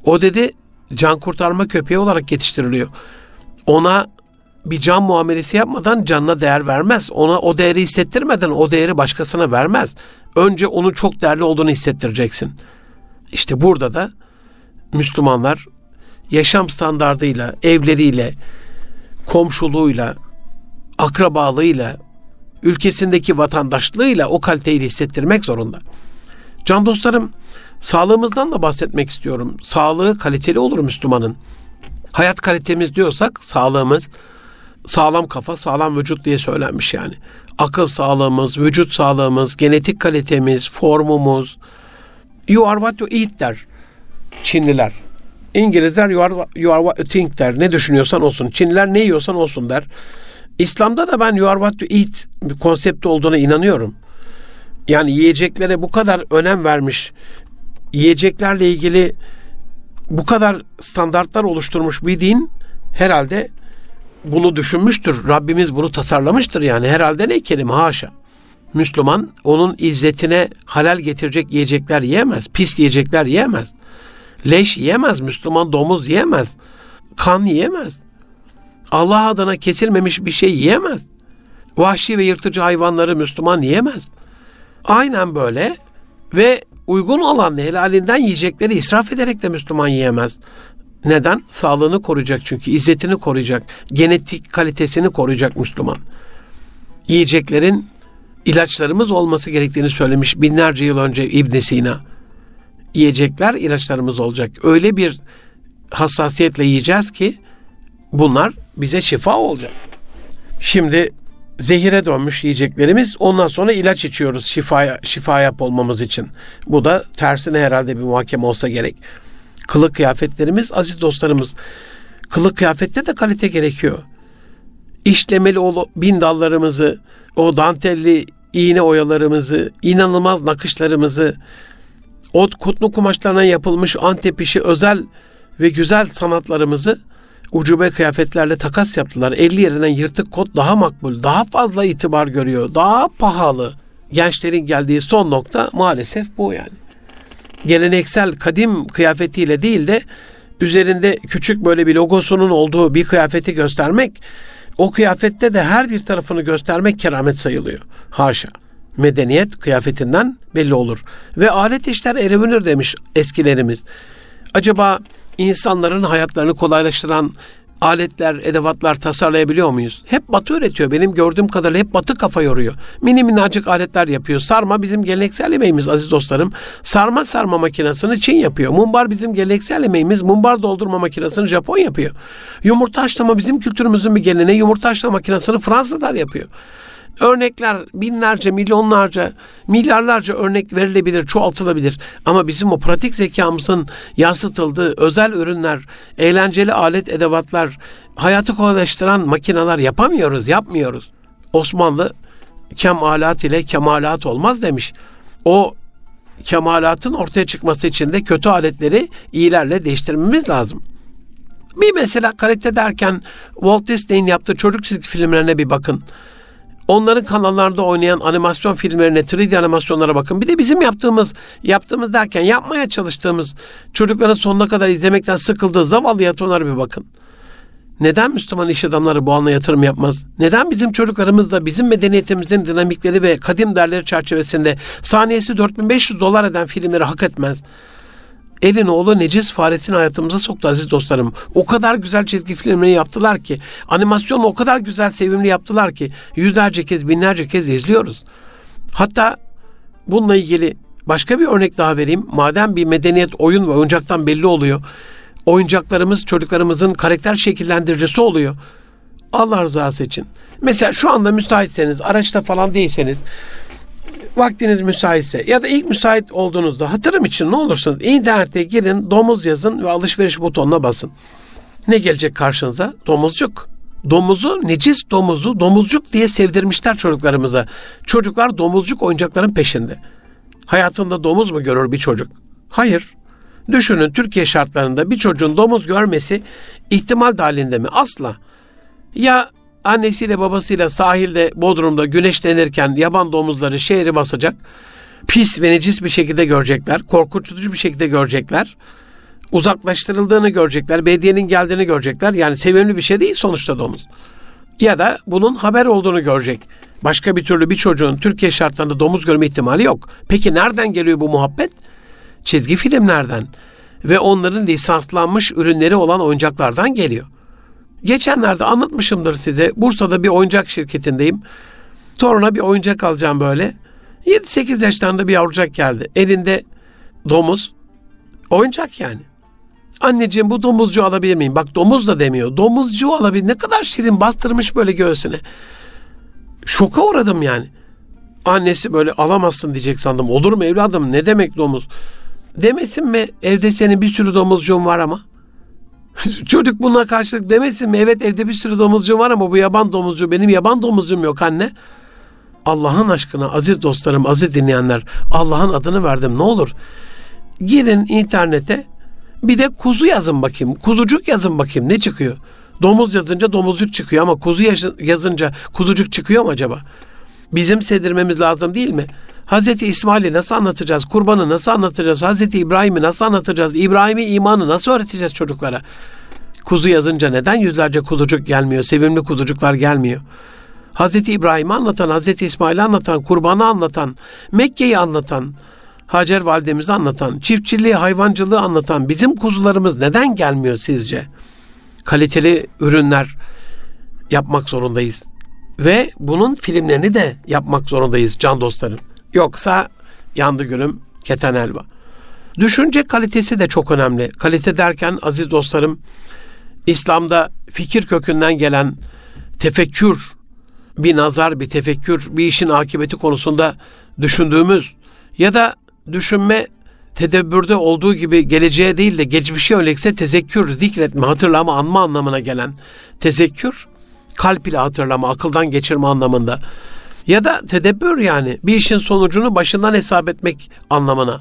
S1: o dedi can kurtarma köpeği olarak yetiştiriliyor ona bir can muamelesi yapmadan canına değer vermez. Ona o değeri hissettirmeden o değeri başkasına vermez. Önce onun çok değerli olduğunu hissettireceksin. İşte burada da Müslümanlar yaşam standardıyla, evleriyle, komşuluğuyla, akrabalığıyla, ülkesindeki vatandaşlığıyla o kaliteyi hissettirmek zorunda. Can dostlarım, sağlığımızdan da bahsetmek istiyorum. Sağlığı kaliteli olur Müslümanın. Hayat kalitemiz diyorsak sağlığımız sağlam kafa, sağlam vücut diye söylenmiş yani. Akıl sağlığımız, vücut sağlığımız, genetik kalitemiz, formumuz. You are what you eat der Çinliler. İngilizler you are, you are what you think der. Ne düşünüyorsan olsun. Çinliler ne yiyorsan olsun der. İslam'da da ben you are what you eat bir konsepti olduğuna inanıyorum. Yani yiyeceklere bu kadar önem vermiş, yiyeceklerle ilgili bu kadar standartlar oluşturmuş bir din herhalde bunu düşünmüştür. Rabbimiz bunu tasarlamıştır yani. Herhalde ne kelime haşa. Müslüman onun izzetine halal getirecek yiyecekler yiyemez. Pis yiyecekler yiyemez. Leş yiyemez. Müslüman domuz yiyemez. Kan yiyemez. Allah adına kesilmemiş bir şey yiyemez. Vahşi ve yırtıcı hayvanları Müslüman yiyemez. Aynen böyle ve uygun olan helalinden yiyecekleri israf ederek de Müslüman yiyemez. Neden? Sağlığını koruyacak çünkü izzetini koruyacak, genetik kalitesini koruyacak Müslüman. Yiyeceklerin ilaçlarımız olması gerektiğini söylemiş binlerce yıl önce İbn Sina. Yiyecekler ilaçlarımız olacak. Öyle bir hassasiyetle yiyeceğiz ki bunlar bize şifa olacak. Şimdi zehire dönmüş yiyeceklerimiz ondan sonra ilaç içiyoruz şifaya, şifa yap olmamız için. Bu da tersine herhalde bir muhakeme olsa gerek. Kılık kıyafetlerimiz aziz dostlarımız. Kılık kıyafette de kalite gerekiyor. İşlemeli o bin dallarımızı, o dantelli iğne oyalarımızı, inanılmaz nakışlarımızı, o kutlu kumaşlarına yapılmış Antep işi özel ve güzel sanatlarımızı ucube kıyafetlerle takas yaptılar. 50 yerinden yırtık kot daha makbul, daha fazla itibar görüyor, daha pahalı. Gençlerin geldiği son nokta maalesef bu yani. Geleneksel kadim kıyafetiyle değil de üzerinde küçük böyle bir logosunun olduğu bir kıyafeti göstermek, o kıyafette de her bir tarafını göstermek keramet sayılıyor. Haşa. Medeniyet kıyafetinden belli olur. Ve alet işler ele demiş eskilerimiz. Acaba insanların hayatlarını kolaylaştıran aletler, edevatlar tasarlayabiliyor muyuz? Hep Batı üretiyor. Benim gördüğüm kadarıyla hep Batı kafa yoruyor. Mini minnacık aletler yapıyor. Sarma bizim geleneksel yemeğimiz aziz dostlarım. Sarma sarma makinesini Çin yapıyor. Mumbar bizim geleneksel yemeğimiz. Mumbar doldurma makinesini Japon yapıyor. Yumurta haşlama bizim kültürümüzün bir geleneği. Yumurta haşlama makinesini Fransızlar yapıyor. Örnekler binlerce, milyonlarca, milyarlarca örnek verilebilir, çoğaltılabilir. Ama bizim o pratik zekamızın yansıtıldığı özel ürünler, eğlenceli alet edevatlar, hayatı kolaylaştıran makineler yapamıyoruz, yapmıyoruz. Osmanlı kemalat ile kemalat olmaz demiş. O kemalatın ortaya çıkması için de kötü aletleri iyilerle değiştirmemiz lazım. Bir mesela kalite derken Walt Disney'in yaptığı çocuk filmlerine bir bakın. Onların kanallarda oynayan animasyon filmlerine, 3D animasyonlara bakın. Bir de bizim yaptığımız, yaptığımız derken yapmaya çalıştığımız çocukların sonuna kadar izlemekten sıkıldığı zavallı yatırımlara bir bakın. Neden Müslüman iş adamları bu alana yatırım yapmaz? Neden bizim çocuklarımız da bizim medeniyetimizin dinamikleri ve kadim değerleri çerçevesinde saniyesi 4500 dolar eden filmleri hak etmez? Elin oğlu Necis faresini hayatımıza soktu aziz dostlarım. O kadar güzel çizgi filmleri yaptılar ki, animasyonu o kadar güzel, sevimli yaptılar ki yüzlerce kez, binlerce kez izliyoruz. Hatta bununla ilgili başka bir örnek daha vereyim. Madem bir medeniyet oyun ve oyuncaktan belli oluyor. Oyuncaklarımız çocuklarımızın karakter şekillendiricisi oluyor. Allah rızası için. Mesela şu anda müsaitseniz, araçta falan değilseniz vaktiniz müsaitse ya da ilk müsait olduğunuzda hatırım için ne olursunuz internete girin, domuz yazın ve alışveriş butonuna basın. Ne gelecek karşınıza? Domuzcuk. Domuzu, necis domuzu, domuzcuk diye sevdirmişler çocuklarımıza. Çocuklar domuzcuk oyuncakların peşinde. Hayatında domuz mu görür bir çocuk? Hayır. Düşünün Türkiye şartlarında bir çocuğun domuz görmesi ihtimal dahilinde mi? Asla. Ya annesiyle babasıyla sahilde Bodrum'da güneşlenirken yaban domuzları şehri basacak. Pis ve necis bir şekilde görecekler. Korkutucu bir şekilde görecekler. Uzaklaştırıldığını görecekler. Belediyenin geldiğini görecekler. Yani sevimli bir şey değil sonuçta domuz. Ya da bunun haber olduğunu görecek. Başka bir türlü bir çocuğun Türkiye şartlarında domuz görme ihtimali yok. Peki nereden geliyor bu muhabbet? Çizgi filmlerden ve onların lisanslanmış ürünleri olan oyuncaklardan geliyor. Geçenlerde anlatmışımdır size. Bursa'da bir oyuncak şirketindeyim. Toruna bir oyuncak alacağım böyle. 7-8 yaşlarında bir yavrucak geldi. Elinde domuz. Oyuncak yani. Anneciğim bu domuzcu alabilir miyim? Bak domuz da demiyor. Domuzcu alabilir. Ne kadar şirin bastırmış böyle göğsüne. Şoka uğradım yani. Annesi böyle alamazsın diyecek sandım. Olur mu evladım? Ne demek domuz? Demesin mi? Evde senin bir sürü domuzcuğun var ama. Çocuk buna karşılık demesin mi? Evet evde bir sürü domuzcuğum var ama bu yaban domuzcu benim yaban domuzcuğum yok anne. Allah'ın aşkına aziz dostlarım, aziz dinleyenler Allah'ın adını verdim ne olur. Girin internete bir de kuzu yazın bakayım. Kuzucuk yazın bakayım ne çıkıyor? Domuz yazınca domuzcuk çıkıyor ama kuzu yazınca kuzucuk çıkıyor mu acaba? Bizim sedirmemiz lazım değil mi? Hazreti İsmail'i nasıl anlatacağız? Kurbanı nasıl anlatacağız? Hazreti İbrahim'i nasıl anlatacağız? İbrahim'i imanı nasıl öğreteceğiz çocuklara? Kuzu yazınca neden yüzlerce kuzucuk gelmiyor? Sevimli kuzucuklar gelmiyor. Hazreti İbrahim'i anlatan, Hazreti İsmail'i anlatan, kurbanı anlatan, Mekke'yi anlatan, Hacer validemizi anlatan, çiftçiliği, hayvancılığı anlatan bizim kuzularımız neden gelmiyor sizce? Kaliteli ürünler yapmak zorundayız Ve bunun filmlerini de yapmak zorundayız can dostlarım. Yoksa yandı gülüm keten elva. Düşünce kalitesi de çok önemli. Kalite derken aziz dostlarım İslam'da fikir kökünden gelen tefekkür, bir nazar, bir tefekkür, bir işin akıbeti konusunda düşündüğümüz ya da düşünme tedebbürde olduğu gibi geleceğe değil de geçmişe yönelikse tezekkür, zikretme, hatırlama, anma anlamına gelen tezekkür, kalp ile hatırlama, akıldan geçirme anlamında. Ya da tedebbür yani bir işin sonucunu başından hesap etmek anlamına.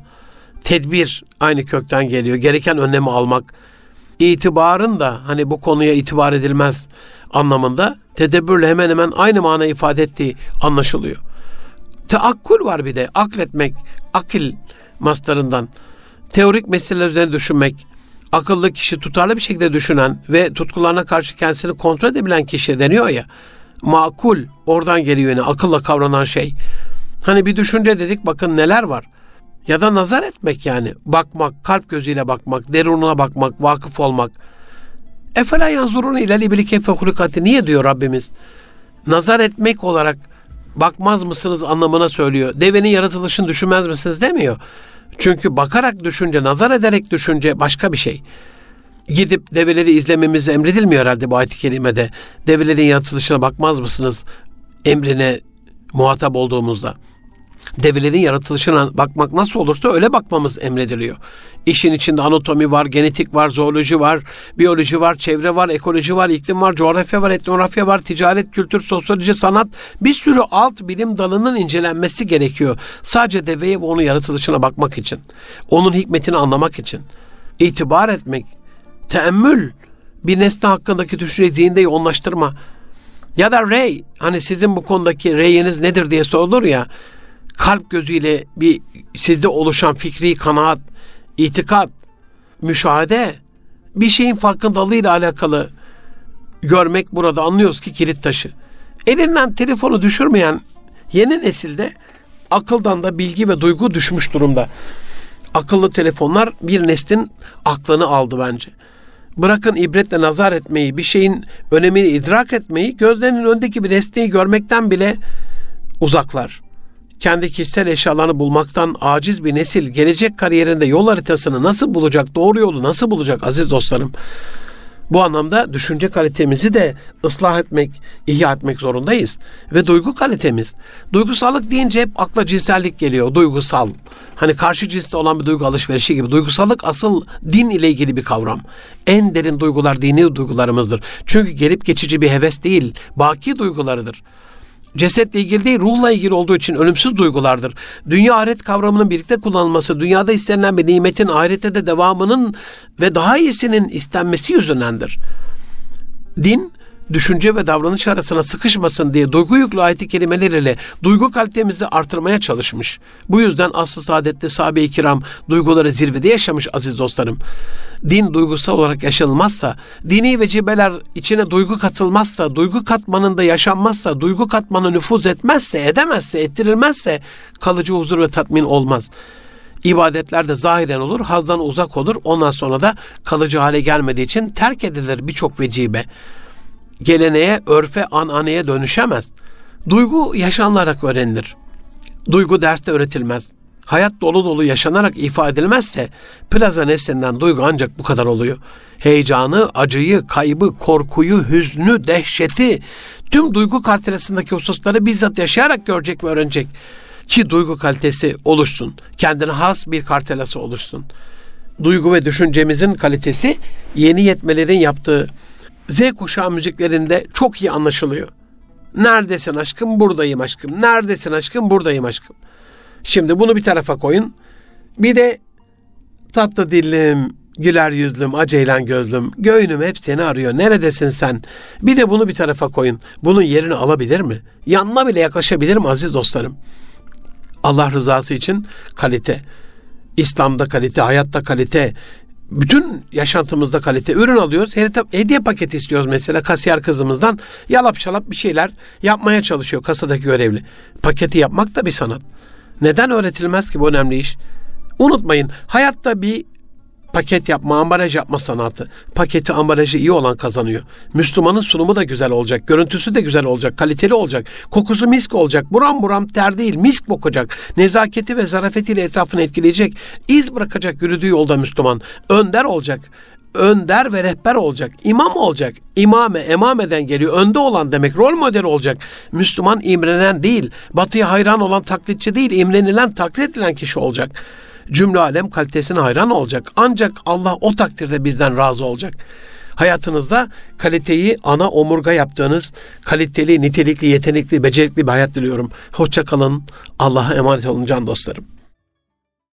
S1: Tedbir aynı kökten geliyor. Gereken önlemi almak. İtibarın da hani bu konuya itibar edilmez anlamında tedebbürle hemen hemen aynı mana ifade ettiği anlaşılıyor. Teakkul var bir de. Akletmek, akil mastarından. Teorik meseleler üzerine düşünmek, akıllı kişi tutarlı bir şekilde düşünen ve tutkularına karşı kendisini kontrol edebilen kişi deniyor ya. Makul oradan geliyor yine akılla kavranan şey. Hani bir düşünce dedik bakın neler var. Ya da nazar etmek yani. Bakmak, kalp gözüyle bakmak, derununa bakmak, vakıf olmak. Efela yanzurun ile libili keyfe hulikati. Niye diyor Rabbimiz? Nazar etmek olarak bakmaz mısınız anlamına söylüyor. Devenin yaratılışını düşünmez misiniz demiyor. Çünkü bakarak düşünce, nazar ederek düşünce başka bir şey. Gidip develeri izlememiz emredilmiyor herhalde bu ayet-i kerimede. Develerin yaratılışına bakmaz mısınız? Emrine muhatap olduğumuzda develerin yaratılışına bakmak nasıl olursa öyle bakmamız emrediliyor. İşin içinde anatomi var, genetik var, zooloji var, biyoloji var, çevre var, ekoloji var, iklim var, coğrafya var, etnografya var, ticaret, kültür, sosyoloji, sanat bir sürü alt bilim dalının incelenmesi gerekiyor. Sadece deveye ve onun yaratılışına bakmak için. Onun hikmetini anlamak için. İtibar etmek, teemmül, bir nesne hakkındaki düşünceyi zihinde yoğunlaştırma. Ya da rey, hani sizin bu konudaki reyiniz nedir diye sorulur ya, kalp gözüyle bir sizde oluşan fikri kanaat, itikat, müşahede bir şeyin farkındalığıyla alakalı görmek burada anlıyoruz ki kilit taşı. Elinden telefonu düşürmeyen yeni nesilde akıldan da bilgi ve duygu düşmüş durumda. Akıllı telefonlar bir neslin aklını aldı bence. Bırakın ibretle nazar etmeyi, bir şeyin önemini idrak etmeyi, gözlerinin öndeki bir nesneyi görmekten bile uzaklar kendi kişisel eşyalarını bulmaktan aciz bir nesil gelecek kariyerinde yol haritasını nasıl bulacak, doğru yolu nasıl bulacak aziz dostlarım? Bu anlamda düşünce kalitemizi de ıslah etmek, ihya etmek zorundayız. Ve duygu kalitemiz. Duygusallık deyince hep akla cinsellik geliyor. Duygusal. Hani karşı cinste olan bir duygu alışverişi gibi. Duygusallık asıl din ile ilgili bir kavram. En derin duygular dini duygularımızdır. Çünkü gelip geçici bir heves değil, baki duygularıdır cesetle ilgili değil, ruhla ilgili olduğu için ölümsüz duygulardır. Dünya ahiret kavramının birlikte kullanılması, dünyada istenilen bir nimetin ahirette de devamının ve daha iyisinin istenmesi yüzündendir. Din, düşünce ve davranış arasına sıkışmasın diye duygu yüklü ayeti kelimeler ile duygu kalitemizi artırmaya çalışmış. Bu yüzden asıl saadetli sahabe-i kiram duyguları zirvede yaşamış aziz dostlarım. Din duygusal olarak yaşanılmazsa, dini vecibeler içine duygu katılmazsa, duygu katmanında yaşanmazsa, duygu katmanı nüfuz etmezse, edemezse, ettirilmezse kalıcı huzur ve tatmin olmaz. İbadetler de zahiren olur, hazdan uzak olur. Ondan sonra da kalıcı hale gelmediği için terk edilir birçok vecibe geleneğe, örfe, ananeye dönüşemez. Duygu yaşanılarak öğrenilir. Duygu derste öğretilmez. Hayat dolu dolu yaşanarak ifade edilmezse plaza nefsinden duygu ancak bu kadar oluyor. Heyecanı, acıyı, kaybı, korkuyu, hüznü, dehşeti, tüm duygu kartelesindeki hususları bizzat yaşayarak görecek ve öğrenecek. Ki duygu kalitesi oluşsun. Kendine has bir kartelası oluşsun. Duygu ve düşüncemizin kalitesi yeni yetmelerin yaptığı Z kuşağı müziklerinde çok iyi anlaşılıyor. Neredesin aşkım? Buradayım aşkım. Neredesin aşkım? Buradayım aşkım. Şimdi bunu bir tarafa koyun. Bir de tatlı dillim, güler yüzlüm, aceylen gözlüm, göğünüm hep seni arıyor. Neredesin sen? Bir de bunu bir tarafa koyun. Bunun yerini alabilir mi? Yanına bile yaklaşabilir mi aziz dostlarım? Allah rızası için kalite. İslam'da kalite, hayatta kalite, bütün yaşantımızda kalite ürün alıyoruz. Hediye paketi istiyoruz mesela kasiyer kızımızdan. Yalap şalap bir şeyler yapmaya çalışıyor kasadaki görevli. Paketi yapmak da bir sanat. Neden öğretilmez ki bu önemli iş? Unutmayın hayatta bir paket yapma, ambalaj yapma sanatı. Paketi, ambalajı iyi olan kazanıyor. Müslümanın sunumu da güzel olacak, görüntüsü de güzel olacak, kaliteli olacak. Kokusu misk olacak, buram buram ter değil, misk kokacak. Nezaketi ve zarafetiyle etrafını etkileyecek. iz bırakacak yürüdüğü yolda Müslüman. Önder olacak önder ve rehber olacak. İmam olacak. İmame, emameden geliyor. Önde olan demek. Rol model olacak. Müslüman imrenen değil. Batıya hayran olan taklitçi değil. imrenilen, taklit edilen kişi olacak. Cümle alem kalitesine hayran olacak. Ancak Allah o takdirde bizden razı olacak. Hayatınızda kaliteyi ana omurga yaptığınız kaliteli, nitelikli, yetenekli, becerikli bir hayat diliyorum. Hoşça. Allah'a emanet olun can dostlarım.